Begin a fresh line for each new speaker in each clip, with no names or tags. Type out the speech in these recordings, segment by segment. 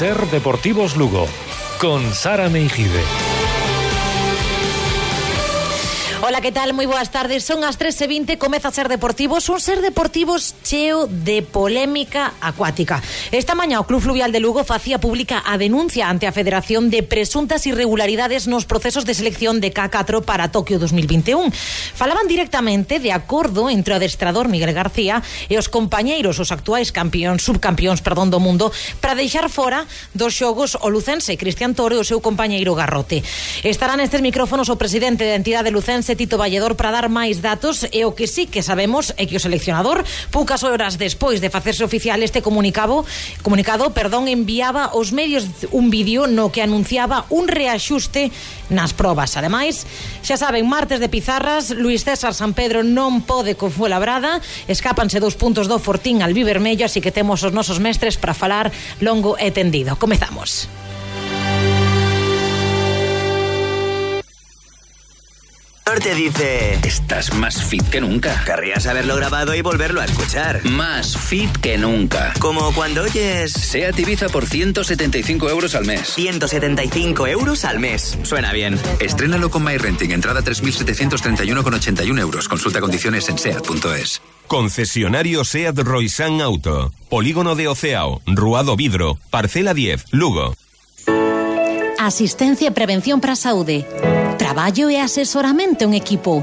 Ser Deportivos Lugo con Sara Meijide.
Ola, que tal? Moi boas tardes. Son as 13:20, comeza a ser deportivos, un ser deportivos cheo de polémica acuática. Esta mañá o Club Fluvial de Lugo facía pública a denuncia ante a Federación de presuntas irregularidades nos procesos de selección de K4 para Tokio 2021. Falaban directamente de acordo entre o adestrador Miguel García e os compañeiros, os actuais campeóns, subcampeóns, perdón, do mundo, para deixar fora dos xogos o lucense Cristian Toro e o seu compañeiro Garrote. Estarán estes micrófonos o presidente da entidade lucense Tito Valledor para dar máis datos e o que sí que sabemos é que o seleccionador poucas horas despois de facerse oficial este comunicado, comunicado perdón, enviaba aos medios un vídeo no que anunciaba un reaxuste nas probas. Ademais, xa saben, martes de pizarras, Luis César San Pedro non pode con Fuenlabrada, escápanse dous puntos do Fortín al Vivermello, así que temos os nosos mestres para falar longo e tendido. Comezamos.
Te dice...
Estás más fit que nunca.
Querrías haberlo grabado y volverlo a escuchar.
Más fit que nunca.
Como cuando oyes...
Seat Ibiza por 175 euros al mes.
175 euros al mes. Suena bien.
Estrénalo con MyRenting. Entrada 3.731,81 euros. Consulta condiciones en seat.es.
Concesionario SEAT Roysan Auto. Polígono de Oceao. Ruado Vidro. Parcela 10. Lugo.
Asistencia prevención para saúde. Traballo e asesoramento en equipo.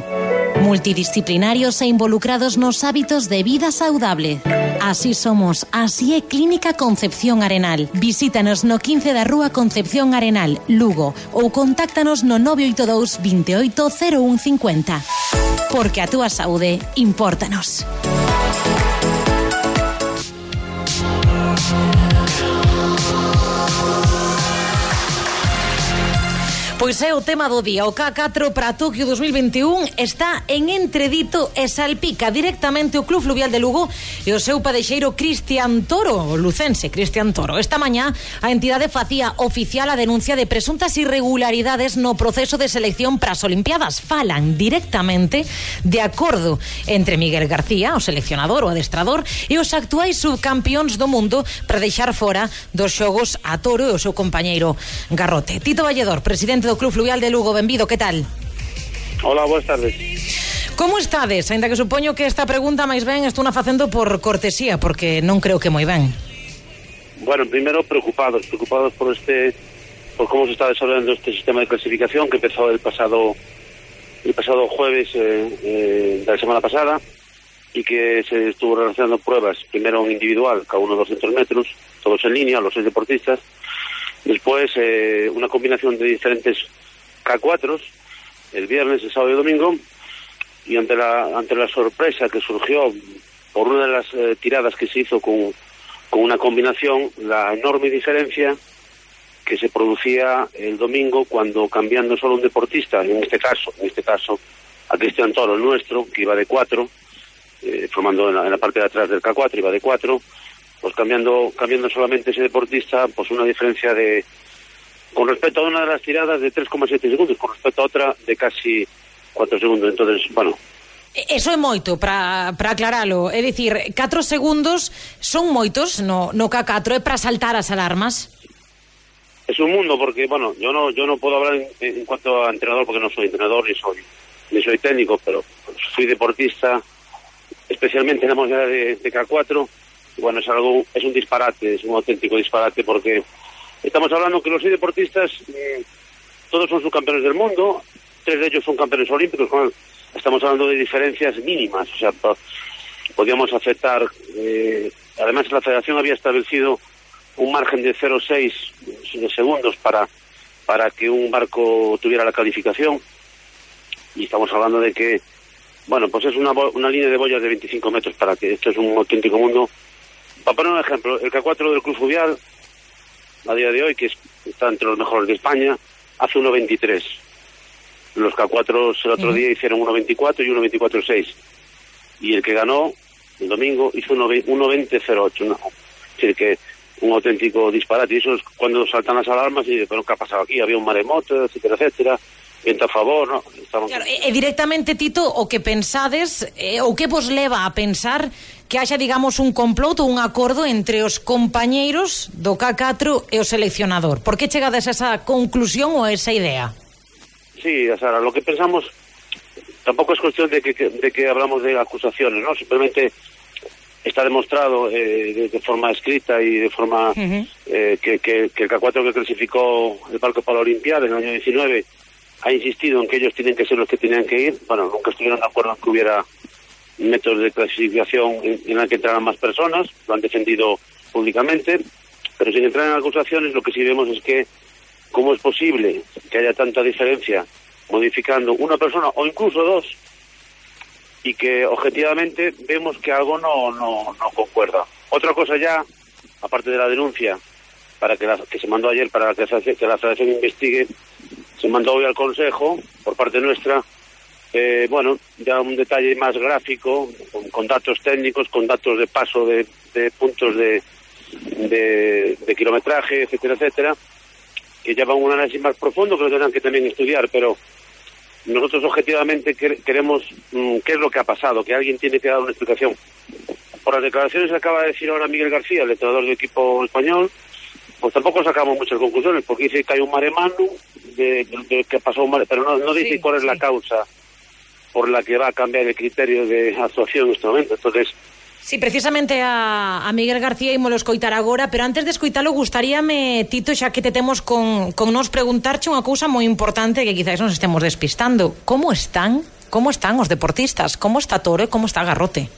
Multidisciplinarios e involucrados nos hábitos de vida saudable. Así somos, así é Clínica Concepción Arenal. Visítanos no 15 da Rúa Concepción Arenal, Lugo, ou contáctanos no 982 28 0150. Porque a túa saúde, impórtanos. Pois é o tema do día. O K4 para Tokio 2021 está en entredito e salpica directamente o Club Fluvial de Lugo e o seu padexeiro Cristian Toro, o lucense Cristian Toro. Esta mañá a entidade facía oficial a denuncia de presuntas irregularidades no proceso de selección para as Olimpiadas. Falan directamente de acordo entre Miguel García, o seleccionador, o adestrador, e os actuais subcampións do mundo para deixar fora dos xogos a Toro e o seu compañeiro Garrote. Tito Valledor, presidente do Club Fluvial de Lugo. Benvido, que tal?
Hola, boas tardes.
Como estades? Ainda que supoño que esta pregunta máis ben estou na facendo por cortesía, porque non creo que moi ben.
Bueno, primeiro preocupados, preocupados por este por cómo se está desarrollando este sistema de clasificación que empezó el pasado el pasado jueves eh, eh, de la semana pasada y que se estuvo realizando pruebas, primero en individual, cada uno 200 metros, todos en línea, los seis deportistas, Después, eh, una combinación de diferentes K4 el viernes, el sábado y domingo. Y ante la, ante la sorpresa que surgió por una de las eh, tiradas que se hizo con, con una combinación, la enorme diferencia que se producía el domingo cuando cambiando solo un deportista, en este caso, en este caso, a Cristian Toro, el nuestro, que iba de cuatro, eh, formando en la, parte de atrás del K4, iba de cuatro, pues cambiando cambiando solamente ese deportista, pues una diferencia de con respecto a una de las tiradas de 3,7 segundos, con respecto a otra de casi 4 segundos. Entonces, bueno,
Eso é moito, para aclaralo. É dicir, 4 segundos son moitos no, no K4, é para saltar as alarmas?
Es un mundo, porque, bueno, yo no, yo no puedo hablar en, en cuanto a entrenador, porque no soy entrenador ni soy, ni soy técnico, pero soy deportista, especialmente en la modalidad de, de K4, bueno, es algo, es un disparate, es un auténtico disparate porque estamos hablando que los seis deportistas eh, todos son subcampeones del mundo, tres de ellos son campeones olímpicos, bueno, estamos hablando de diferencias mínimas, o sea, podíamos aceptar, eh, además la federación había establecido un margen de 0,6 de segundos para, para que un barco tuviera la calificación. Y estamos hablando de que, bueno, pues es una, una línea de boyas de 25 metros para que esto es un auténtico mundo para poner un ejemplo, el K4 del Club Fluvial, a día de hoy, que está entre los mejores de España, hace 1.23. Los K4 el otro día hicieron 1.24 y 1.24.6. Y el que ganó el domingo hizo 1.20.08. Es decir, que un auténtico disparate. Y eso es cuando saltan las alarmas y pero ¿qué ha pasado aquí? Había un maremoto, etcétera, etcétera. vente a favor, no? Estamos...
Claro, e, e directamente, Tito, o que pensades, eh, o que vos leva a pensar que haxa, digamos, un complot ou un acordo entre os compañeiros do K4 e o seleccionador. Por que chegades a esa conclusión ou a esa idea?
Sí, Sara, lo que pensamos tampoco es cuestión de que, de que hablamos de acusaciones, ¿no? Simplemente está demostrado eh, de, de, forma escrita y de forma
uh -huh.
eh, que, que, que, el K4 que clasificó el barco para la Olimpiada en el año 19 ha insistido en que ellos tienen que ser los que tenían que ir. Bueno, nunca estuvieron de acuerdo en que hubiera métodos de clasificación en, en la que entraran más personas, lo han defendido públicamente, pero sin entrar en acusaciones lo que sí vemos es que cómo es posible que haya tanta diferencia modificando una persona o incluso dos y que objetivamente vemos que algo no, no, no concuerda. Otra cosa ya, aparte de la denuncia para que, la- que se mandó ayer para que, que la Federación investigue, se mandó hoy al Consejo por parte nuestra, eh, bueno, ya un detalle más gráfico, con, datos técnicos, con datos de paso de, puntos de, de, kilometraje, etcétera, etcétera, que lleva un análisis más profundo que lo tendrán que también estudiar, pero nosotros objetivamente quer- queremos mm, qué es lo que ha pasado, que alguien tiene que dar una explicación. Por las declaraciones que acaba de decir ahora Miguel García, el entrenador del equipo español, pues tampoco sacamos muchas conclusiones, porque dice que hay un mare magnum, de, de, de, que pasó un mare, pero no, no dice
sí,
cuál es
sí.
la causa por la que va a cambiar el criterio de actuación en este momento. Entonces,
Sí, precisamente a, a Miguel García ímolo escoitar agora, pero antes de escoitalo gustaríame, Tito, xa que te temos con, con nos preguntarche unha cousa moi importante que quizás nos estemos despistando. Como están? Como están os deportistas? Como está Toro e como está Garrote?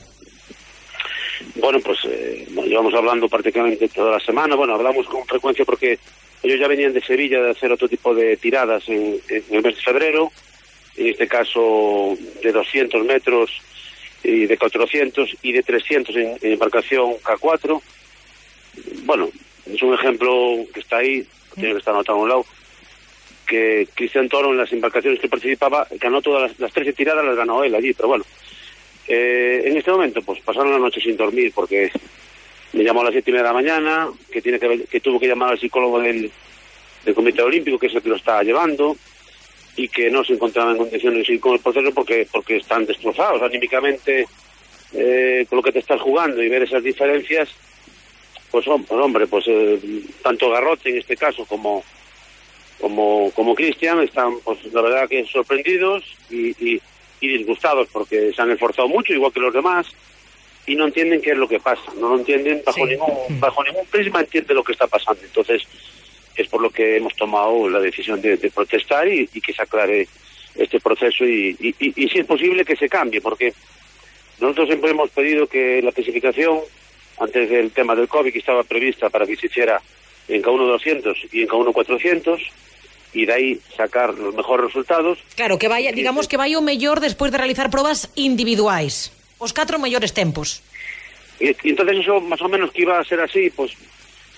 Bueno, pues eh, llevamos hablando prácticamente toda la semana. Bueno, hablamos con frecuencia porque ellos ya venían de Sevilla de hacer otro tipo de tiradas en, en el mes de febrero. En este caso de 200 metros y de 400 y de 300 en, en embarcación K4. Bueno, es un ejemplo que está ahí, tiene que estar anotado a un lado, que Cristian Toro en las embarcaciones que participaba ganó todas las, las 13 tiradas, las ganó él allí, pero bueno, eh, en este momento, pues pasaron la noche sin dormir porque me llamó a las siete y media de la mañana, que tiene que, que tuvo que llamar al psicólogo del, Comité Olímpico, que es el que lo está llevando, y que no se encontraban en condiciones de seguir con el proceso porque, porque están destrozados anímicamente eh, con lo que te estás jugando y ver esas diferencias, pues, pues, hombre, pues eh, tanto Garrote en este caso como como como Cristian están pues la verdad que sorprendidos y, y, y disgustados porque se han esforzado mucho igual que los demás y no entienden qué es lo que pasa no lo entienden bajo
Sí.
ningún bajo ningún prisma entiende lo que está pasando entonces es por lo que hemos tomado la decisión de, de protestar y, y que se aclare este proceso y, y, y- y si es posible que se cambie porque nosotros siempre hemos pedido que la clasificación antes del tema del COVID que estaba prevista para que se hiciera en K1 200 y en K1 400 y de ahí sacar los mejores resultados
Claro, que vaya, digamos que vaya o mellor despois de realizar probas individuais. Os catro mellores tempos.
Y, y entonces eso más o menos que iba a ser así, pues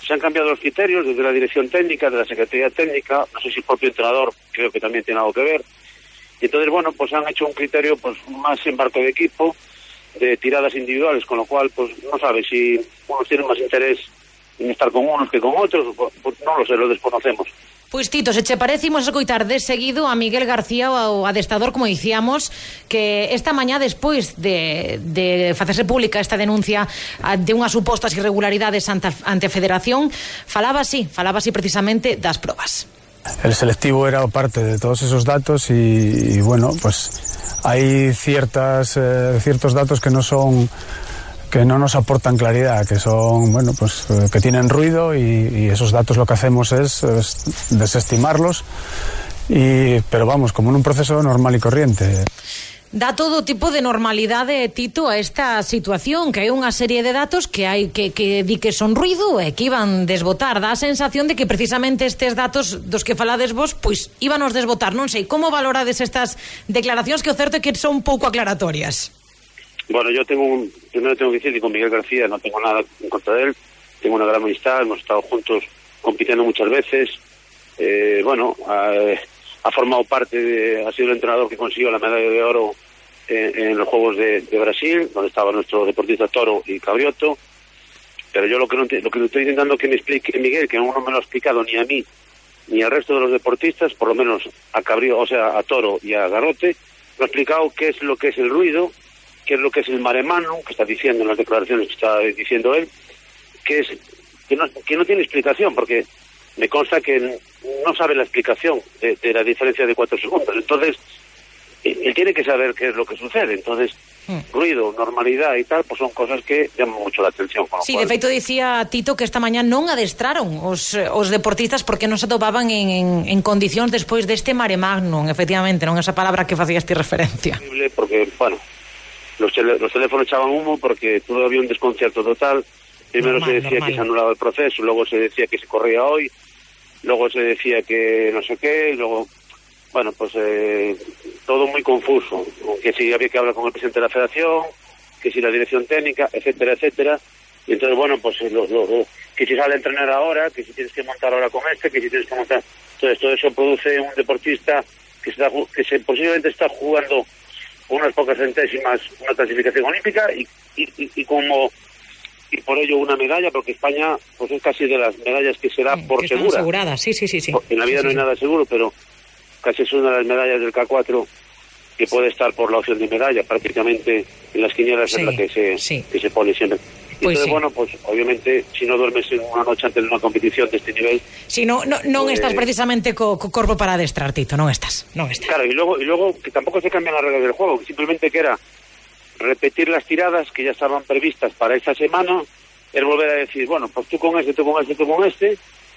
se han cambiado los criterios desde la dirección técnica, de la Secretaría Técnica, no sé si el propio entrenador creo que también tiene algo que ver. Y entonces, bueno, pues han hecho un criterio pues más en barco de equipo, de tiradas individuales, con lo cual, pues no sabe si unos tienen más interés en estar con unos que con otros, pues, no lo sé, lo desconocemos.
Pois Tito, se che parece, imos escoitar de seguido a Miguel García, o adestador, como dicíamos, que esta mañá despois de, de facerse pública esta denuncia de unhas supostas irregularidades ante, Federación, falaba así, falaba así precisamente das probas.
El selectivo era parte de todos esos datos y, y, bueno, pues hay ciertas, eh, ciertos datos que no son que no nos aportan claridad, que son, bueno, pues eh, que tienen ruido y, y esos datos lo que hacemos es, es desestimarlos, y, pero vamos, como en un proceso normal y corriente.
Dá todo tipo de normalidade, Tito, a esta situación, que hai unha serie de datos que hai que, que di que son ruido e que iban desbotar. Dá a sensación de que precisamente estes datos dos que falades vos, pois, íbanos desbotar. Non sei, como valorades estas declaracións que o certo é que son pouco aclaratorias?
Bueno, yo tengo un, primero tengo que decir que con Miguel García no tengo nada en contra de él, tengo una gran amistad, hemos estado juntos compitiendo muchas veces, eh, bueno, ha, ha formado parte, de, ha sido el entrenador que consiguió la medalla de oro en, en los Juegos de, de Brasil, donde estaba nuestro deportista Toro y Cabrioto, Pero yo lo que no lo que estoy intentando que me explique Miguel, que aún no me lo ha explicado ni a mí ni al resto de los deportistas, por lo menos a Cabrío, o sea, a Toro y a Garrote, me ha explicado qué es lo que es el ruido, que es lo que es el maremano que está diciendo en las declaraciones que está diciendo él, que es que no, que no tiene explicación, porque me consta que no sabe la explicación de, de la diferencia de cuatro segundos. Entonces, él tiene que saber qué es lo que sucede. Entonces, hmm. ruido, normalidad y tal, pues son cosas que llaman mucho la atención. Con
sí,
cual...
de feito dicía Tito que esta mañá non adestraron os, os deportistas porque non se atopaban en, en, en condicións despois deste mare magnum, efectivamente, non esa palabra que facías ti referencia.
Porque, bueno, los, tele- los teléfonos echaban humo porque todo había un desconcierto total. Primero
Normal,
se decía
normal.
que se anulaba el proceso, luego se decía que se corría hoy, luego se decía que no sé qué, y luego, bueno, pues eh, todo muy confuso. Que si había que hablar con el presidente de la federación, que si la dirección técnica, etcétera, etcétera. Y entonces, bueno, pues eh, lo- lo- lo- que si sale a entrenar ahora, que si tienes que montar ahora con este, que si tienes que montar... Entonces, todo eso produce un deportista que, está, ju- que se, posiblemente está jugando unas pocas centésimas una clasificación olímpica y, y, como y por ello una medalla porque España pues es casi de las medallas que se da por
que
segura
aseguradas, sí, sí, sí. sí.
en la vida
Sí,
no hay
sí.
nada seguro pero casi es una de las medallas del K4 que puede estar por la opción de medalla prácticamente en las quinielas
Sí,
es la que se
sí.
que se pone siempre
Pues
entonces
sí.
bueno pues obviamente si no duermes una noche antes de una competición de este nivel
Si no, no, non
Pues-
estás precisamente co, co corpo para adestrar, Tito, non estás, non estás.
Claro, y luego, y luego que tampoco se cambian las reglas del juego, que simplemente que era repetir las tiradas que ya estaban previstas para esta semana, es volver a decir, bueno, pues tú con este, tú con este, tú con este,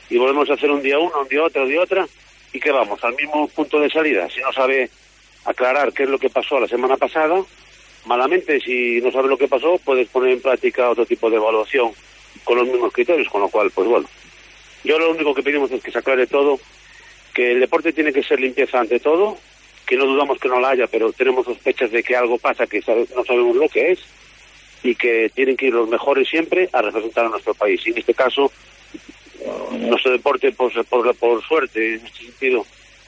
y volvemos a hacer un día uno, un día otro, un día otra, y que vamos al mismo punto de salida. Si no sabe aclarar qué es lo que pasó la semana pasada, malamente, si no sabe lo que pasó, puedes poner en práctica otro tipo de evaluación con los mismos criterios, con lo cual, pues bueno, yo lo único que pedimos es que se aclare todo, que el deporte tiene que ser limpieza ante todo, que no dudamos que no la haya, pero tenemos sospechas de que algo pasa que no sabemos lo que es y que tienen que ir los mejores siempre a representar a nuestro país. Y en este caso, nuestro deporte, por, por, por suerte, en este sentido,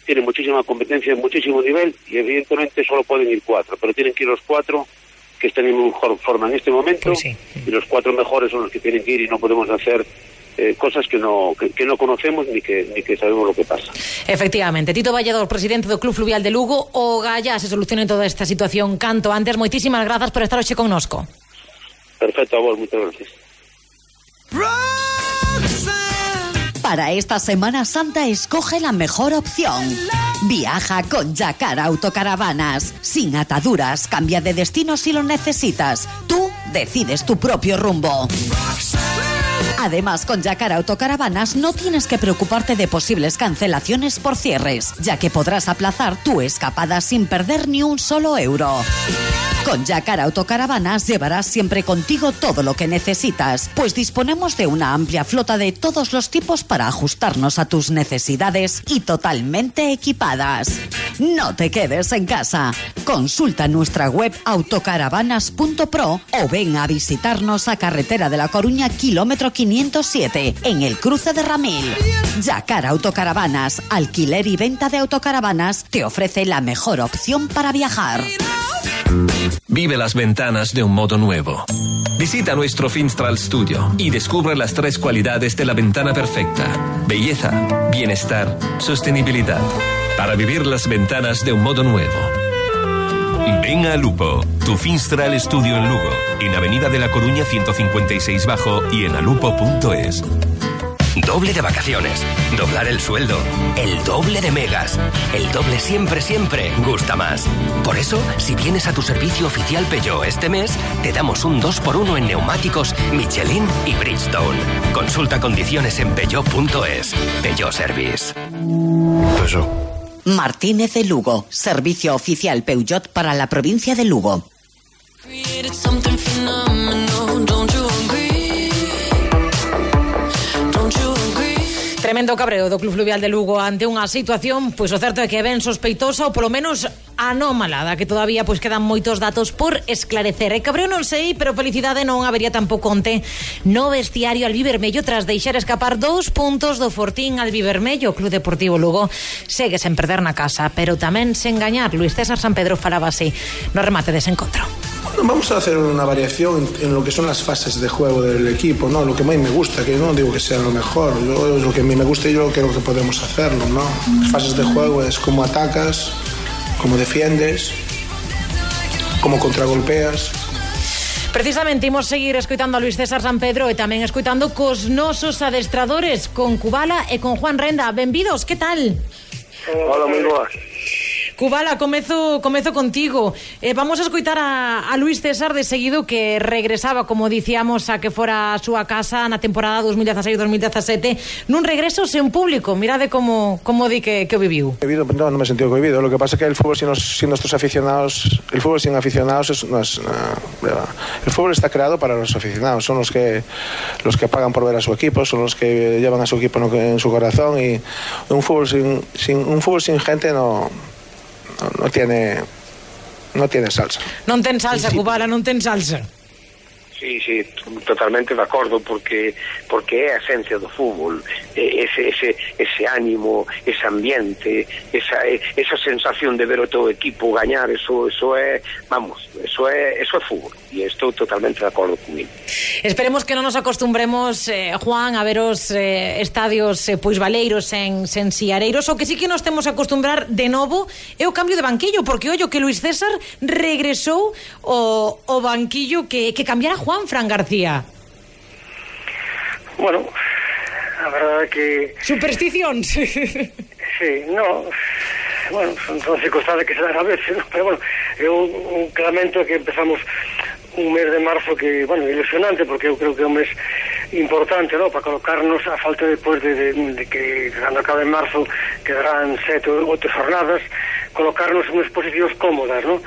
tiene muchísima competencia, muchísimo nivel y evidentemente solo pueden ir cuatro, pero tienen que ir los cuatro que estén en mejor forma en este momento
Pues sí.
y los cuatro mejores son los que tienen que ir y no podemos hacer eh, cosas que no que, que no conocemos ni que ni que sabemos lo que pasa.
Efectivamente, Tito Vallador, presidente do Club Fluvial de Lugo, o Galla se solucione toda esta situación canto antes. Moitísimas grazas por estar hoxe connosco.
Perfecto, a vos, muchas gracias.
Para esta Semana Santa escoge la mejor opción. Viaja con Yacar Autocaravanas. Sin ataduras, cambia de destino si lo necesitas. Tú decides tu propio rumbo. Además, con Yacar Autocaravanas no tienes que preocuparte de posibles cancelaciones por cierres, ya que podrás aplazar tu escapada sin perder ni un solo euro. Con Yacar Autocaravanas llevarás siempre contigo todo lo que necesitas, pues disponemos de una amplia flota de todos los tipos para ajustarnos a tus necesidades y totalmente equipadas. No te quedes en casa. Consulta nuestra web autocaravanas.pro o ven a visitarnos a Carretera de la Coruña, kilómetro 507, en el cruce de Ramil. Yacar Autocaravanas, alquiler y venta de autocaravanas, te ofrece la mejor opción para viajar.
Vive las ventanas de un modo nuevo. Visita nuestro Finstral Studio y descubre las tres cualidades de la ventana perfecta. Belleza, bienestar, sostenibilidad. Para vivir las ventanas de un modo nuevo.
Ven a Lupo, tu Finstral Estudio en Lugo, en Avenida de la Coruña 156 Bajo y en alupo.es.
Doble de vacaciones, doblar el sueldo, el doble de megas. El doble siempre, siempre gusta más. Por eso, si vienes a tu servicio oficial Peugeot este mes, te damos un 2x1 en neumáticos Michelin y Bridgestone. Consulta condiciones en peugeot.es. Peugeot Service.
Martínez de Lugo, servicio oficial Peugeot para la provincia de Lugo.
Tremendo cabreo do Club Fluvial de Lugo ante unha situación, pois o certo é que é ben sospeitosa ou polo menos anómala, da que todavía pois quedan moitos datos por esclarecer. Eh, e cabreo non sei, pero felicidade non habería tampouco onte no vestiario albivermello tras deixar escapar dous puntos do Fortín albivermello. O Club Deportivo Lugo segue sen perder na casa, pero tamén sen gañar. Luis César San Pedro falaba así no remate dese encontro.
Vamos a hacer una variación en, en, lo que son las fases de juego del equipo, ¿no? Lo que a mí me gusta, que no digo que sea lo mejor, yo, lo que a mí me gusta y yo creo que podemos hacerlo, ¿no? Las fases de juego es cómo atacas, cómo defiendes, cómo contragolpeas.
Precisamente imos seguir escoitando a Luis César San Pedro e tamén escoitando cos nosos adestradores con Cubala e con Juan Renda. Benvidos, que tal?
Hola, moi boas.
Cubala, comezo, comezo contigo. Eh, vamos a escoitar a, a Luis César de seguido que regresaba, como dicíamos, a que fora a súa casa na temporada 2016-2017 nun regreso sen público. Mirade como, como di que, que o
no, no me sentido cohibido. Lo que pasa es que el fútbol sin, los, sin nuestros aficionados, el fútbol sin aficionados es, no es uh, el fútbol está creado para los aficionados. Son los que los que pagan por ver a su equipo, son los que llevan a su equipo en su corazón y un fútbol sin, sin un fútbol sin gente no no, no tiene no tiene salsa.
No en tens salsa, sí, sí. Cubala, no en tens salsa.
Sí, sí, totalmente de acordo porque porque é a esencia do fútbol, ese ese ese ánimo, ese ambiente, esa esa sensación de ver o teu equipo gañar, eso eso é, vamos, eso é eso é fútbol e estou totalmente de acordo con.
Esperemos que non nos acostumbremos eh, Juan a ver os eh, estadios eh, pois valeiros en sen siareiros, o que sí que nos temos a acostumbrar de novo é o cambio de banquillo, porque ollo que Luis César regresou o, o banquillo que que cambiara Juan Fran García.
Bueno, a verdade que...
Supersticións.
sí, no, bueno, son, son circunstancias que se dan a veces, ¿no? pero bueno, eu un clamento que empezamos un mes de marzo que, bueno, ilusionante, porque eu creo que é un mes importante, ¿no?, para colocarnos a falta despois de, de, de que, cando acabe en marzo, quedarán sete ou oito jornadas, colocarnos en unhas posicións cómodas, ¿no?,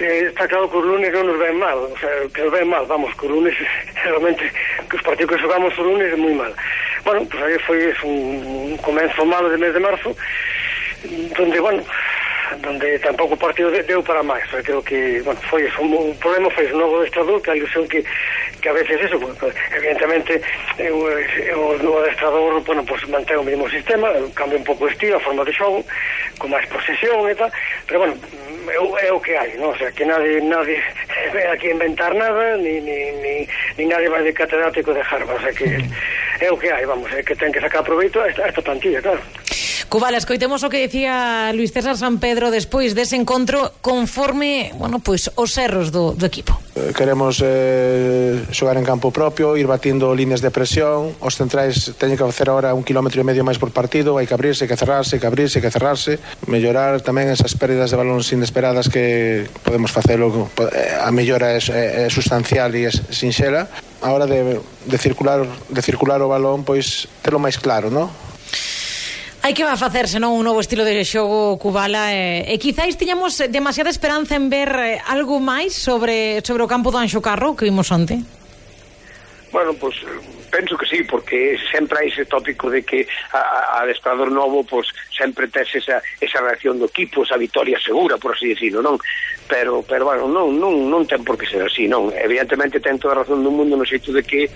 eh, está claro que os lunes non nos ven mal, o sea, que nos ven mal, vamos, que os lunes realmente que os partidos que xogamos os lunes é moi mal. Bueno, pues aí foi un, un comenzo malo de mes de marzo, donde, bueno, donde tampouco o partido deu para máis creo que, bueno, foi eso, o problema foi o novo adestrador, que a ilusión que, que a veces eso, evidentemente eu, eu, o adestrador bueno, pues, mantén o mesmo sistema cambia un pouco o estilo, a forma de xogo con máis posesión e tal, pero bueno é, é o que hai, ¿no? O sea, que nadie, nadie ve aquí inventar nada ni, ni, ni, ni nadie vai de catedrático de Harvard, o sea, que é o que hai, vamos, é que ten que sacar proveito a esta, a esta plantilla, claro
Cubala, escoitemos o que decía Luis César San Pedro despois dese encontro conforme, bueno, pois os erros do, do equipo.
Eh, queremos eh, xogar en campo propio, ir batindo líneas de presión, os centrais teñen que facer ahora un kilómetro e medio máis por partido, hai que abrirse, que cerrarse, que abrirse, que cerrarse, mellorar tamén esas pérdidas de balóns inesperadas que podemos facelo, eh, a mellora é, é eh, sustancial e é sinxela, a hora de, de circular de circular o balón pois telo máis claro, non?
Hai que va facer senón un novo estilo de xogo Cubala eh, e quizáis tiñamos demasiada esperanza en ver eh, algo máis sobre sobre o campo do Anxo Carro que vimos onte.
Bueno, pois pues, penso que sí, porque sempre hai ese tópico de que a, a adestrador novo pois, sempre tes esa, esa reacción do equipo, esa vitoria segura, por así decirlo, non? Pero, pero bueno, non, non, non ten por que ser así, non? Evidentemente ten toda a razón do mundo no xeito de que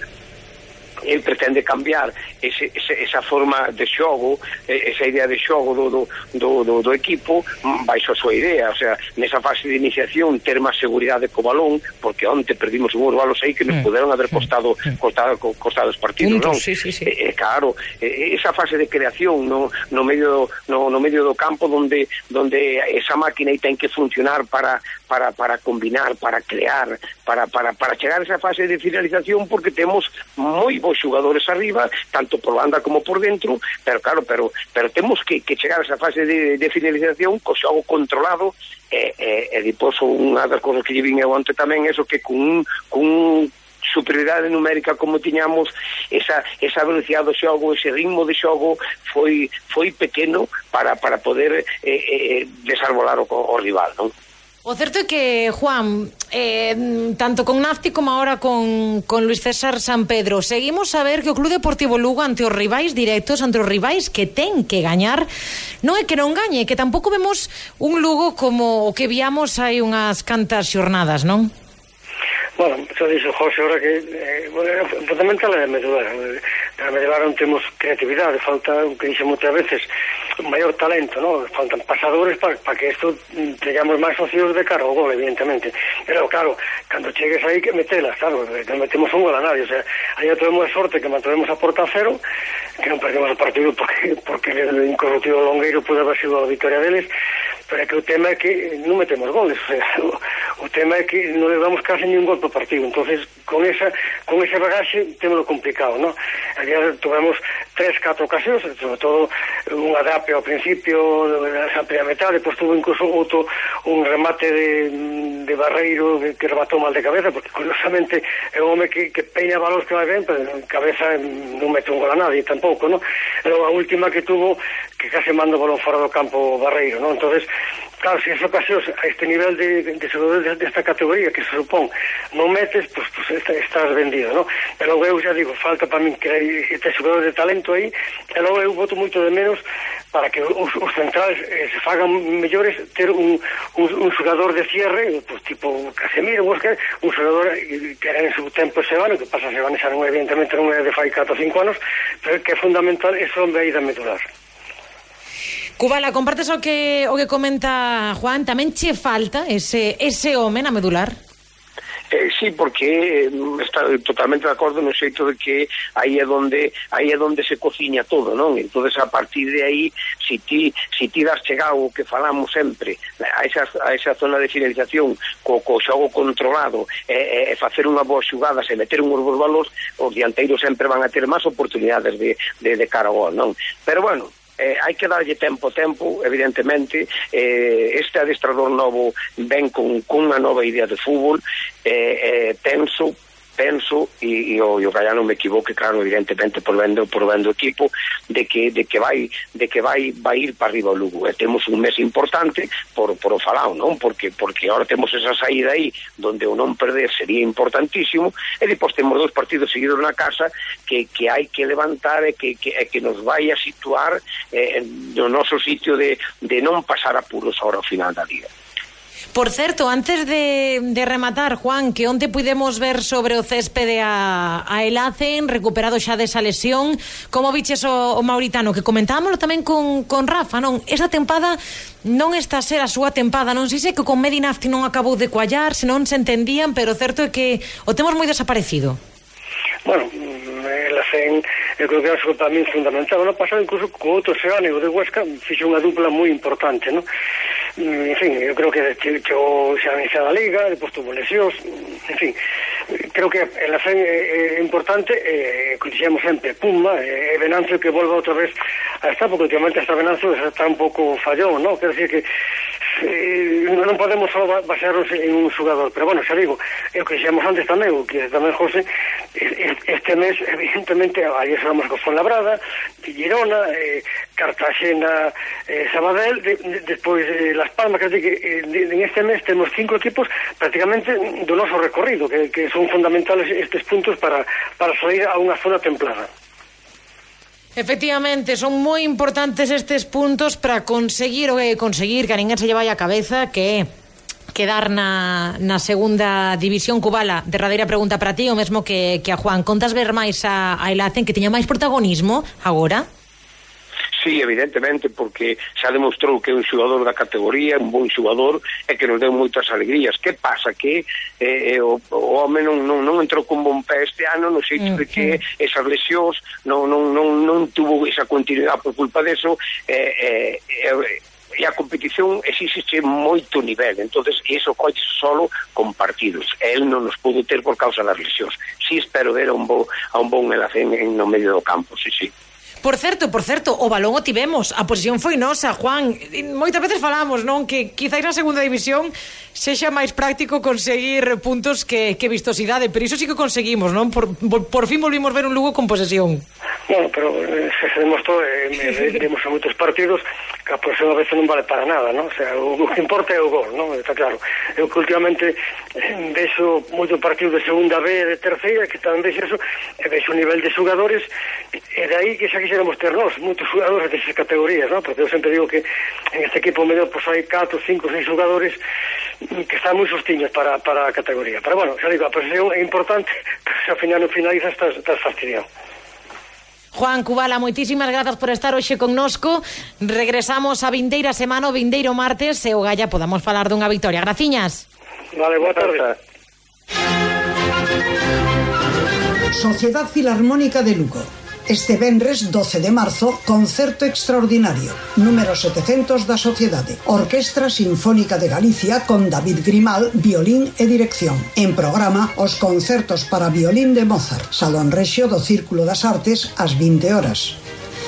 el pretende cambiar ese, ese, esa forma de xogo esa idea de xogo do, do, do, do, do equipo mm, baixo a súa idea o sea, nesa fase de iniciación ter máis seguridade co balón porque onte perdimos unhos balos aí que nos mm. poderon haber costado mm. costado, costado os partidos non?
Sí, sí, sí.
Eh, claro, eh, esa fase de creación no, no, medio, no, no medio do campo donde, donde esa máquina aí ten que funcionar para, para, para combinar, para crear, para, para, para chegar a esa fase de finalización porque temos moi bons xogadores arriba, tanto por banda como por dentro, pero claro, pero, pero temos que, que chegar a esa fase de, de finalización co xogo controlado e, e, e depois unha das cosas que lle vin eu ante tamén eso que con con superioridade numérica como tiñamos esa, esa velocidade do xogo ese ritmo de xogo foi, foi pequeno para, para poder eh, eh, eh desarbolar o, o rival non?
O certo é que, Juan, eh, tanto con Nafti como ahora con, con Luis César San Pedro, seguimos a ver que o Club Deportivo Lugo ante os rivais directos, ante os rivais que ten que gañar, non é que non gañe, que tampouco vemos un Lugo como o que viamos hai unhas cantas xornadas, non?
Bueno, xa dixo José, ahora que eh, bueno, fundamental é a medular a medrar non temos creatividade, falta, o que dixen moitas veces, maior talento, ¿no? faltan pasadores para pa que isto mm, teñamos máis socios de cara ao gol, evidentemente. Pero claro, cando chegues aí que metelas, claro, eh, non metemos un gol a nadie, o sea, aí tuvemos a sorte que mantuvemos a porta a cero, que non perdemos o partido porque, porque o incorruptivo Longueiro pude haber sido a victoria deles, pero é que o tema é que non metemos goles, o, sea, o, o tema é que non le damos casi ningún gol por partido, entonces con esa con ese bagaxe temos complicado, ¿no? realidad tuvemos tres, catro ocasións, sobre todo unha drape ao principio esa primeira metade, depois tuvo incluso outro un remate de, de Barreiro que, que rematou mal de cabeza, porque curiosamente é un home que, que peña balos que vai ben, pero en cabeza non mete un gol a nadie tampouco, ¿no? Pero a última que tuvo que case mando balón fora do campo Barreiro, ¿no? Entonces Claro, se si ocasións a este nivel de, de xogadores de, desta categoría que se supón non metes, pues, pues, estás vendido, ¿no? Pero eu xa digo, falta para min que este xogador de talento aí, e logo eu voto moito de menos para que os, os centrales eh, se fagan mellores ter un, un, un xogador de cierre, pues, tipo Casemiro, Oscar, un xogador que era en seu tempo Sebano, que pasa Sebano xa non, evidentemente non é de fai 4 ou 5 anos, pero que é fundamental ese hombre aí da medular.
Cubala, compartes o que o que comenta Juan, tamén che falta ese ese home na medular?
Eh, sí, porque mm, está totalmente de acordo no xeito de que aí é donde aí é donde se cociña todo, non? Entonces a partir de aí, si ti si ti das chegado o que falamos sempre a esa, a esa zona de finalización co, co xogo controlado e, e, e facer unha boa xugada e meter un bons valores, os dianteiros sempre van a ter máis oportunidades de, de, de cara ao gol, non? Pero bueno, eh, hai que darlle tempo tempo, evidentemente, eh, este adestrador novo ven con, con unha nova idea de fútbol, eh, eh, penso penso e, e o, e o Gallano me equivoque, claro, evidentemente por vendo por vendo equipo de que de que vai de que vai vai ir para arriba o Lugo. E temos un mes importante por por o falao, non? Porque porque agora temos esa saída aí donde o non perder sería importantísimo e depois temos dous partidos seguidos na casa que que hai que levantar e que que, e que nos vai a situar eh, no noso sitio de de non pasar apuros ahora ao final da liga.
Por certo, antes de, de rematar, Juan, que onte pudemos ver sobre o céspede a, a Elacen, recuperado xa desa lesión, como viches o, o mauritano, que comentámoslo tamén con, con Rafa, non? Esta tempada non está a ser a súa tempada, non sei se que con Medinafti non acabou de coallar, senón se entendían, pero certo é que o temos moi desaparecido
bueno, eh, elas en, eu creo que era algo tamén fundamental. Ano pasado, incluso co outro xeónico de Huesca, fixe unha dupla moi importante, non? Mm, en fin, eu creo que chegou xa a Liga, depois tuvo lesións, en fin, creo que el Afen é, é importante, eh, dixemos sempre, Puma, e eh, Venancio que volva outra vez a estar, porque últimamente hasta Venancio está un pouco fallón, no? Quer dizer que eh, non podemos só basarnos en un xogador, pero bueno, xa digo, é o que xemos antes tamén, o que tamén José, este mes, evidentemente, aí estamos con Fonlabrada, Girona, eh, Cartagena, eh, Sabadell, de, de, despois eh, Las Palmas, que, que eh, en este mes temos cinco equipos prácticamente do noso recorrido, que, que son fundamentales estes puntos para, para salir a unha zona templada.
Efectivamente, son moi importantes estes puntos para conseguir o que conseguir que a ninguén se lle vai a cabeza que quedar na, na segunda división cubala. Derradeira pregunta para ti, o mesmo que, que a Juan. Contas ver máis a, a Elacen que tiña máis protagonismo agora?
sí, evidentemente, porque xa demostrou que é un xogador da categoría, un bon xogador, e que nos deu moitas alegrías. Que pasa? Que eh, eh o, o home non, non, non entrou con bon pé este ano, no xeito de que esas lesións non, non, non, non tuvo esa continuidade por culpa deso, eh, eh, eh, e a competición existe moito nivel, entonces iso colle solo con partidos. El non nos pudo ter por causa das lesións. Si sí, espero ver a un bo, a un bon enlace en, en no medio do campo, si, sí, si. Sí.
Por certo, por certo, o balón o tivemos, a posición foi nosa, Juan. Moitas veces falamos, non, que quizáis na segunda división sexa máis práctico conseguir puntos que, que vistosidade, pero iso sí que conseguimos, non? Por, por, por fin volvimos ver un Lugo con posesión.
Bueno, pero eh, se, se demostrou eh, vemos en moitos partidos que a próxima vez non vale para nada, non? O, sea, o, o que importa é o gol, non? Está claro. Eu que últimamente eh, vexo moito partido de segunda B de terceira, que tamén vexo eso, e vexo o nivel de xogadores, e de aí que xa quixéramos ter nós, moitos xogadores desas categorías, non? Porque eu sempre digo que en este equipo medio pois pues, hai 4, 5, 6 xogadores que están moi sostiños para, para a categoría. Pero bueno, xa digo, a presión é importante, pero se ao final non finalizas estás, estás fastidiado.
Juan Cubala, moitísimas grazas por estar hoxe connosco. Regresamos a vindeira semana, o vindeiro martes, e o Galla podamos falar dunha victoria. Graciñas.
Vale, boa tarde.
Sociedad Filarmónica de Lugo. Este venres 12 de marzo, concerto extraordinario, número 700 da Sociedade, Orquestra Sinfónica de Galicia con David Grimal, violín e dirección. En programa, os concertos para violín de Mozart, Salón Rexio do Círculo das Artes ás 20 horas.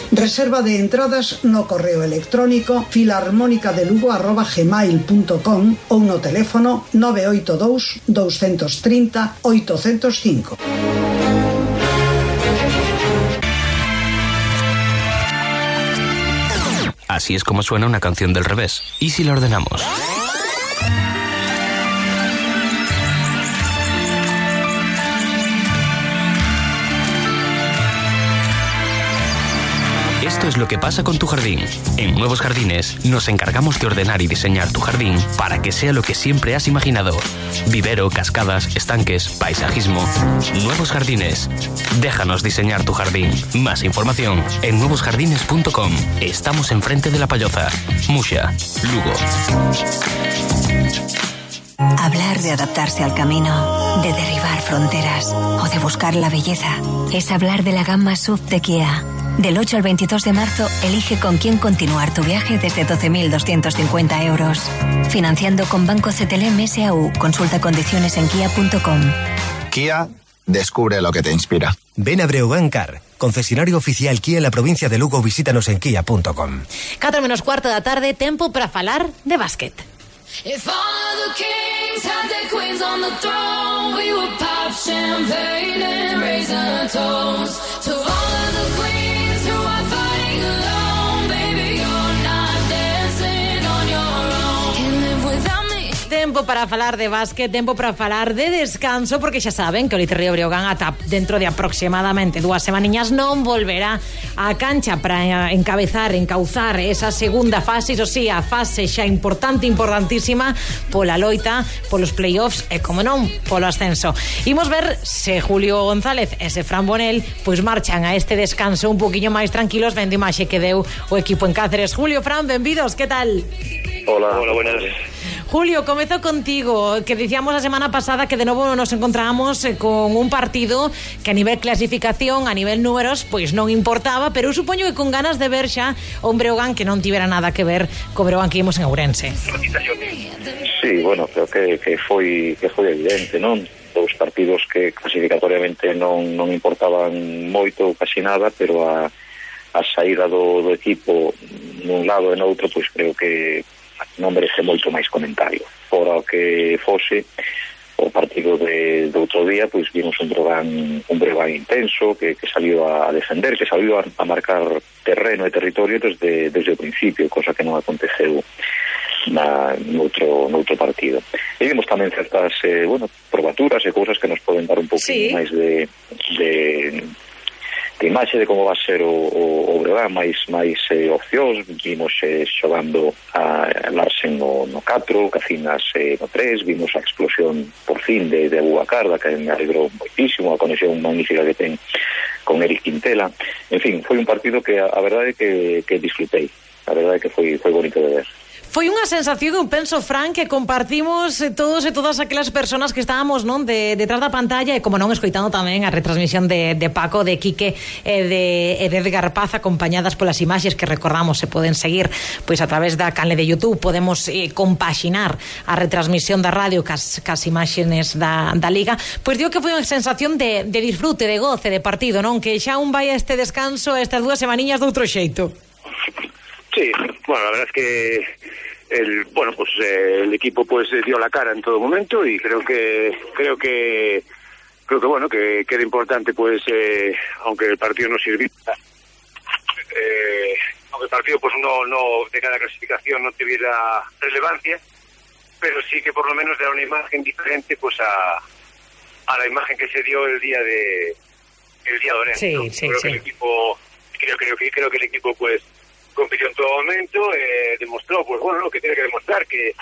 Reserva de entradas no correo electrónico filarmónicadelugo.gmail.com ou no teléfono 982 230 805.
Así es como suena una canción del revés. ¿Y si la ordenamos? Esto es lo que pasa con tu jardín. En Nuevos Jardines nos encargamos de ordenar y diseñar tu jardín para que sea lo que siempre has imaginado. Vivero, cascadas, estanques, paisajismo. Nuevos Jardines. Déjanos diseñar tu jardín. Más información en nuevosjardines.com. Estamos enfrente de la Payoza. Musha, Lugo.
Hablar de adaptarse al camino, de derribar fronteras o de buscar la belleza es hablar de la gama SUV de Kia. Del 8 al 22 de marzo, elige con quién continuar tu viaje desde 12.250 euros. Financiando con Banco CTLM SAU. Consulta condiciones en kia.com.
Kia, descubre lo que te inspira.
Ven a Breogán Car, concesionario oficial Kia en la provincia de Lugo. Visítanos en kia.com.
4 menos cuarto da tarde, tempo para falar de básquet.
If all of the kings had their queens on the throne, we would pop champagne and raise a toast to all of the queens
tempo para falar de básquet, tempo para falar de descanso, porque xa saben que o Literrio Breogán ata dentro de aproximadamente dúas semaniñas non volverá á cancha para encabezar, encauzar esa segunda fase, iso sí, a fase xa importante, importantísima, pola loita, polos playoffs e, como non, polo ascenso. Imos ver se Julio González e se Fran Bonel pois marchan a este descanso un poquinho máis tranquilos vendo imaxe que deu o equipo en Cáceres. Julio, Fran, benvidos, que tal?
Hola, Hola buenas.
Julio, comezo contigo, que dicíamos a semana pasada que de novo nos encontramos eh, con un partido que a nivel clasificación, a nivel números, pois non importaba, pero eu supoño que con ganas de ver xa un Breogán que non tivera nada que ver co Breogán que imos en Ourense.
Sí, bueno, creo que, que foi que foi evidente, non? Dous partidos que clasificatoriamente non, non importaban moito, casi nada, pero a, a saída do, do equipo nun lado e noutro, pois creo que non merece moito máis comentario. Por o que fose, o partido de, do outro día, pois vimos un Breogán, un Breogán intenso que, que saliu a defender, que saliu a, a marcar terreno e territorio desde, desde o principio, cosa que non aconteceu na, noutro, noutro partido. E vimos tamén certas eh, bueno, probaturas e cousas que nos poden dar un pouco
sí.
máis de, de de imaxe de como va ser o, o, o Breogán máis máis eh, opcións, vimos eh, xogando a, a Larsen no, no 4, Cacinas eh, no 3, vimos a explosión por fin de, de Abubacar, da que me alegrou moitísimo, a conexión magnífica que ten con Eric Quintela. En fin, foi un partido que a, a verdade que, que disfrutei, a verdade que foi, foi bonito de ver.
Foi unha sensación, eu penso, Fran, que compartimos todos e todas aquelas persoas que estábamos non de, detrás da pantalla e como non escoitando tamén a retransmisión de, de Paco, de Quique e de, e de Edgar Paz acompañadas polas imaxes que recordamos se poden seguir pois a través da canle de Youtube podemos eh, compaxinar a retransmisión da radio cas, cas imaxenes da, da Liga. Pois digo que foi unha sensación de, de disfrute, de goce, de partido non? Que xa un vai a este descanso a estas dúas semaniñas de outro xeito.
Sí, bueno, a verdad es que el bueno pues eh, el equipo pues eh, dio la cara en todo momento y creo que creo que creo que bueno que, que era importante pues eh, aunque el partido no sirviera eh, aunque el partido
partido pues no, no de cada clasificación no tuviera relevancia, pero sí que por lo menos da una imagen diferente pues a, a la imagen que se dio el día de el día de Orense,
Sí,
¿no?
sí,
creo
sí.
que el equipo creo, creo que creo que el equipo pues compitió en todo momento, eh, demostró pues bueno lo que tiene que demostrar que,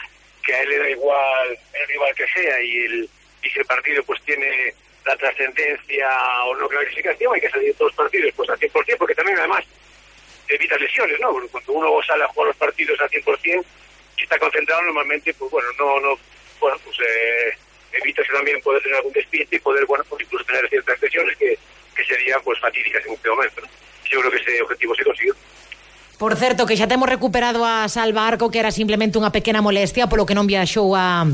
que a él le da igual el rival que sea y el y si el partido pues tiene la trascendencia o no clasificación hay que salir todos los partidos pues al 100% porque también además evita lesiones, ¿no? Porque cuando uno sale a jugar los partidos al 100% y está concentrado normalmente, pues bueno, no, no, bueno, pues eh, evítase también poder tener algún despiste y poder, bueno, pues incluso tener ciertas lesiones que, que serían pues fatídicas en este momento, ¿no? Yo creo que ese objetivo se consiguió.
Por certo, que xa temos recuperado a Salva Arco, que era simplemente unha pequena molestia, polo que non viaxou a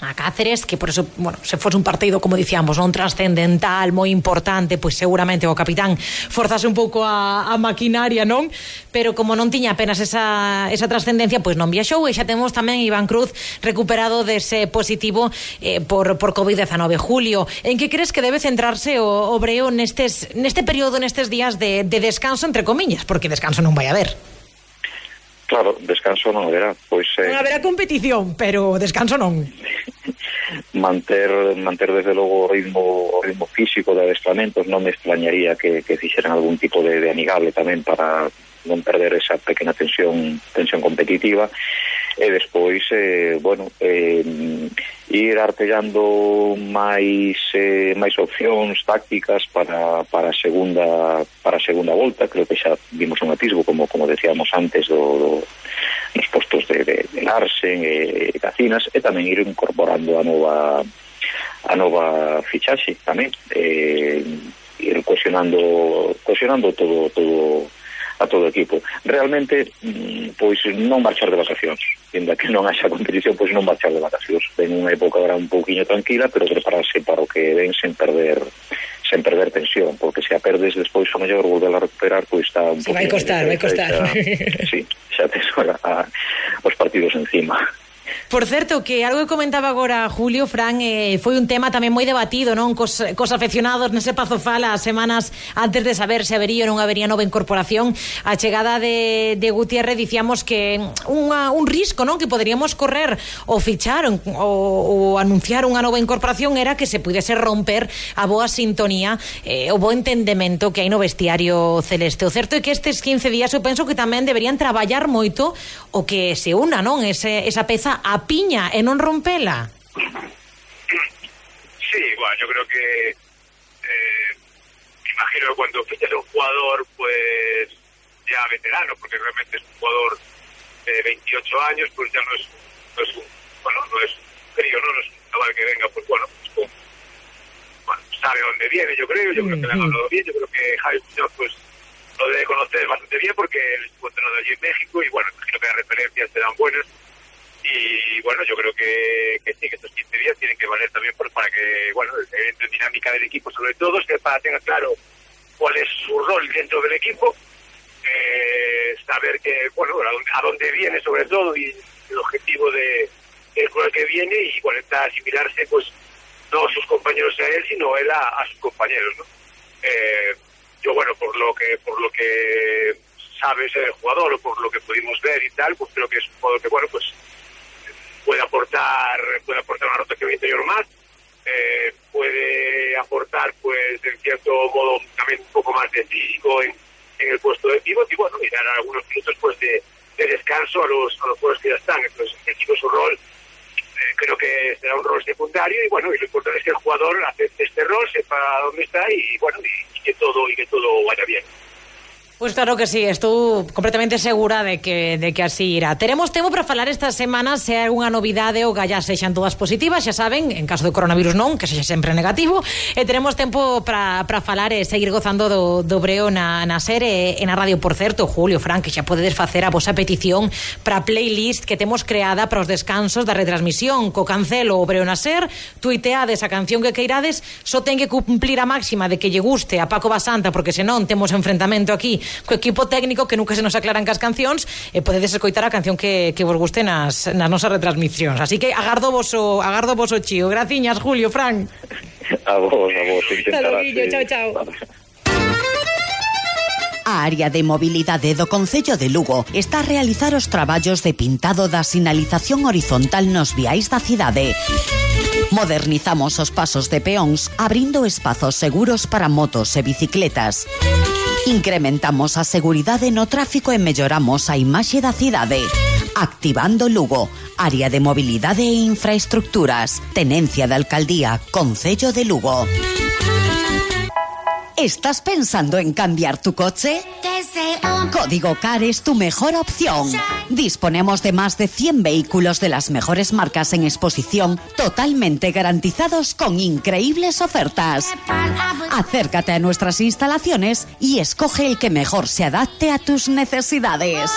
a Cáceres, que por eso, bueno, se fose un partido, como dicíamos, non trascendental, moi importante, pois seguramente o capitán forzase un pouco a, a maquinaria, non? Pero como non tiña apenas esa, esa trascendencia, pois non viaxou e xa temos tamén Iván Cruz recuperado dese positivo eh, por, por COVID-19 julio. En que crees que debe centrarse o, o Breo nestes, neste período, nestes días de, de descanso, entre comiñas? Porque descanso non vai haber.
Claro, descanso non haberá, pois eh,
Non haberá competición, pero descanso non.
manter manter desde logo o ritmo o ritmo físico de adestramentos non me extrañaría que, que fixeran algún tipo de, de amigable tamén para non perder esa pequena tensión tensión competitiva e despois, eh, bueno, eh, ir artellando máis eh, máis opcións tácticas para, para a segunda para a segunda volta, creo que xa vimos un atisbo como como decíamos antes do, do nos postos de, de, de Larsen eh, e, e Cacinas e tamén ir incorporando a nova a nova fichaxe tamén eh, ir cohesionando cohesionando todo todo a todo o equipo. Realmente, mm, pois non marchar de vacacións, inda que non haxa competición, pois non marchar de vacacións. Ven unha época agora un pouquiño tranquila, pero prepararse para o que ven sen perder sen perder tensión, porque se a perdes despois o mellor volver a recuperar, pois está un
pouco... Vai costar, vai costar.
Xa, sí, xa tes a, a, os partidos encima.
Por certo, que algo que comentaba agora Julio, Fran, eh, foi un tema tamén moi debatido, non? Cos, eh, cos afeccionados nese Pazo Fala as semanas antes de saber se habería ou non habería nova incorporación. A chegada de, de Gutiérrez dicíamos que unha, un risco non que poderíamos correr ou fichar ou, ou anunciar unha nova incorporación era que se pudese romper a boa sintonía eh, o bo entendemento que hai no vestiario celeste. O certo é que estes 15 días eu penso que tamén deberían traballar moito o que se una, non? Ese, esa peza a piña e non rompela.
Sí, bueno, yo creo que eh, imagino que cuando fichas a un jugador, pues ya veterano, porque realmente es un jugador de 28 años, pues ya no es, no es un, bueno, no es un crío, ¿no? no es un chaval que venga, pues bueno, pues bueno, sabe dónde viene, yo creo, yo creo que le han hablado bien, yo creo que Javi Muñoz, pues lo debe conocer bastante bien porque él estuvo entrenando allí en México y bueno, imagino que las referencias serán buenas y bueno, yo creo que, sí, que estos 15 días tienen que valer también para que, bueno, entre dinámica del equipo sobre todo, sepa, tenga claro cuál es su rol dentro del equipo, eh, saber que, bueno, a dónde, viene sobre todo y el objetivo de el con el que viene y bueno, está asimilarse pues no sus compañeros a él, sino él a, sus compañeros, ¿no? Eh, yo bueno, por lo que por lo que sabe ese jugador o por lo que
claro que sí, estou completamente segura de que, de que así irá. Teremos tempo para falar esta semana se hai unha novidade ou gallas sexan todas positivas, xa saben, en caso do coronavirus non, que sexa sempre negativo, e teremos tempo para, para falar e seguir gozando do, do breo na, na serie e na radio. Por certo, Julio, Fran, que xa podedes facer a vosa petición para a playlist que temos creada para os descansos da retransmisión co cancelo o breo na ser, tuiteades a canción que queirades, só ten que cumplir a máxima de que lle guste a Paco Basanta, porque senón temos enfrentamento aquí co equipo técnico que nunca se nos aclaran cas cancións e podedes escoitar a canción que, que vos guste nas, nas nosas retransmisións. Así que agardo vos o, agardo vos o chío. Graciñas, Julio, Fran.
A vos, a vos. Intentarás.
Eh. Chao, chao.
A área de mobilidade do Concello de Lugo está a realizar os traballos de pintado da sinalización horizontal nos viais da cidade. Modernizamos os pasos de peóns abrindo espazos seguros para motos e bicicletas. Incrementamos a seguridade no tráfico e melloramos a imaxe da cidade. Activando Lugo, área de mobilidade e infraestructuras, tenencia de alcaldía, Concello de Lugo. ¿Estás pensando en cambiar tu coche? Código Car es tu mejor opción. Disponemos de más de 100 vehículos de las mejores marcas en exposición, totalmente garantizados con increíbles ofertas. Acércate a nuestras instalaciones y escoge el que mejor se adapte a tus necesidades.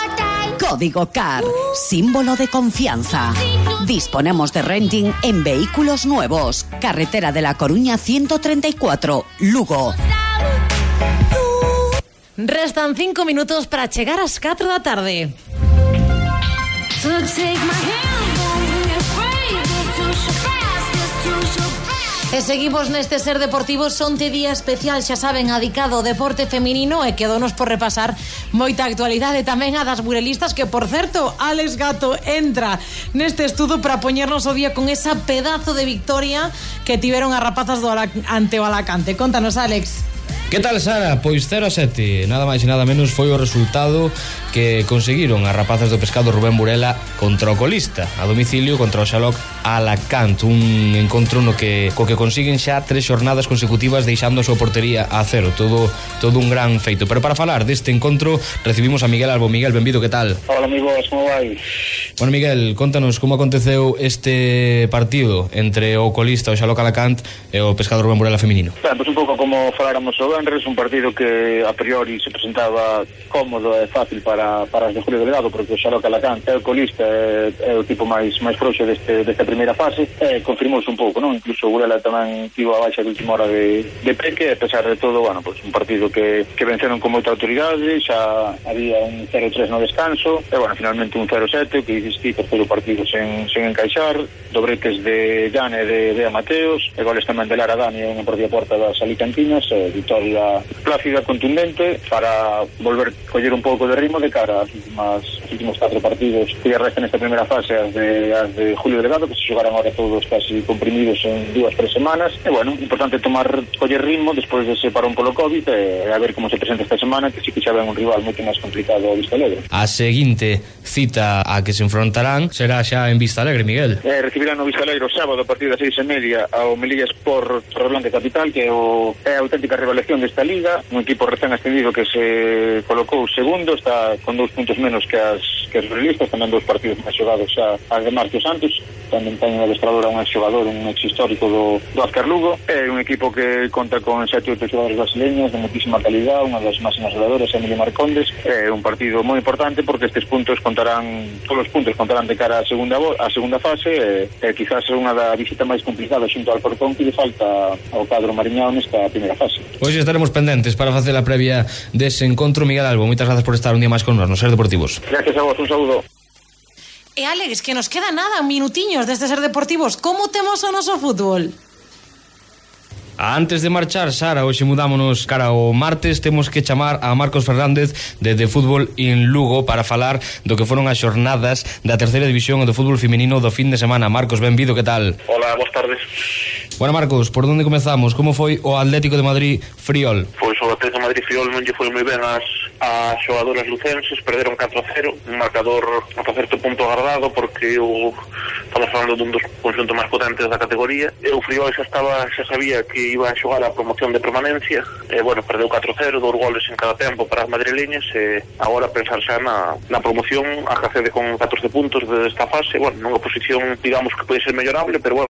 Código Car, símbolo de confianza. Disponemos de renting en vehículos nuevos. Carretera de la Coruña 134, Lugo.
Restan cinco minutos para chegar ás 4 da tarde. E seguimos neste Ser Deportivo Sonte día especial, xa saben, adicado ao deporte feminino E quedonos por repasar moita actualidade tamén a das burelistas Que, por certo, Alex Gato entra neste estudo para poñernos o día con esa pedazo de victoria Que tiveron as rapazas do Alac ante o Alacante. Contanos, Alex.
Que tal, Sara? Pois 0 a 7. Nada máis e nada menos foi o resultado que conseguiron as rapazas do pescado Rubén Burela contra o colista, a domicilio contra o Xaloc Alacant un encontro no que co que consiguen xa tres xornadas consecutivas deixando a súa portería a cero todo todo un gran feito pero para falar deste encontro recibimos a Miguel Albo Miguel, benvido, que tal?
Hola amigos, como vai?
Bueno Miguel, contanos como aconteceu este partido entre o colista o Xaloca Alacant e o pescador Rubén Burela feminino
Ben, pois pues un pouco como faláramos o Benres un partido que a priori se presentaba cómodo e fácil para, para as de Julio Delgado porque o Xaloca Alacant é o colista é, é o tipo máis máis frouxo deste, deste primeira fase e confirmouse un pouco, non? Incluso o Burela tamén tivo a baixa de última hora de, de Peque, a pesar de todo, bueno, pues, un partido que, que venceron con moita autoridade, xa había un 0-3 no descanso, e bueno, finalmente un 0-7, que dixi terceiro partido sen, sen encaixar, dobretes de Dane de, de Amateos, e goles tamén de Lara Dani en a propia porta das Alicantinas, e vitória plácida, contundente, para volver coller un pouco de ritmo de cara aos últimos, últimos catro partidos que restan esta primeira fase, as de, as de Julio Delgado, que xogaron ahora todos casi comprimidos en dúas, tres semanas. E bueno, importante tomar coller ritmo despois ese parón polo COVID e a ver como se presenta esta semana que sí que xa ven un rival moito máis complicado ao Vista Alegre.
A seguinte cita a que se enfrontarán será xa en Vista Alegre, Miguel.
Eh, Recibirán no Vista Alegre o sábado a partir das seis e media ao Melilla Sport Torreblanca Capital que é, o, é a auténtica revelación desta liga. Un equipo recén ascendido que se colocou segundo está con dous puntos menos que as, que as realistas tamén dous partidos máis xogados xa a de o Santos. Tamén ten de adestrador a un exxogador, un exhistórico do, do Azcar Lugo. É un equipo que conta con sete ou xogadores brasileños de muitísima calidad, unha das máximas jogadoras, Emilio Marcondes. É un partido moi importante porque estes puntos contarán, todos os puntos contarán de cara a segunda a segunda fase, e, e quizás unha da visita máis complicada xunto ao Alcorcón que lle falta ao cadro mariñao nesta primeira fase.
Hoxe estaremos pendentes para facer a previa dese encontro. Miguel Albo, moitas grazas por estar un día máis con nós, nos Ser Deportivos.
Gracias a vos, un saúdo.
E Alex, que nos queda nada, minutiños deste ser deportivos. Como temos o noso fútbol?
Antes de marchar, Sara, hoxe mudámonos cara ao martes, temos que chamar a Marcos Fernández de, de Fútbol en Lugo para falar do que foron as xornadas da terceira división do fútbol feminino do fin de semana. Marcos, benvido, que tal?
Hola, boas tardes.
Bueno, Marcos, por onde comezamos? Como foi o Atlético de Madrid Friol?
Pois o Atlético de Madrid Friol non lle foi moi ben as, as xogadoras lucenses, perderon 4-0, un marcador a certo punto agardado porque o estamos falando dun dos conxuntos máis potentes da categoría e o Friol xa estaba xa sabía que iba a xogar a promoción de permanencia e bueno, perdeu 4-0, dous goles en cada tempo para as madrileñas e agora pensar xa na, na promoción a que accede con 14 puntos desde esta fase, bueno, nunha posición digamos que pode ser mellorable, pero bueno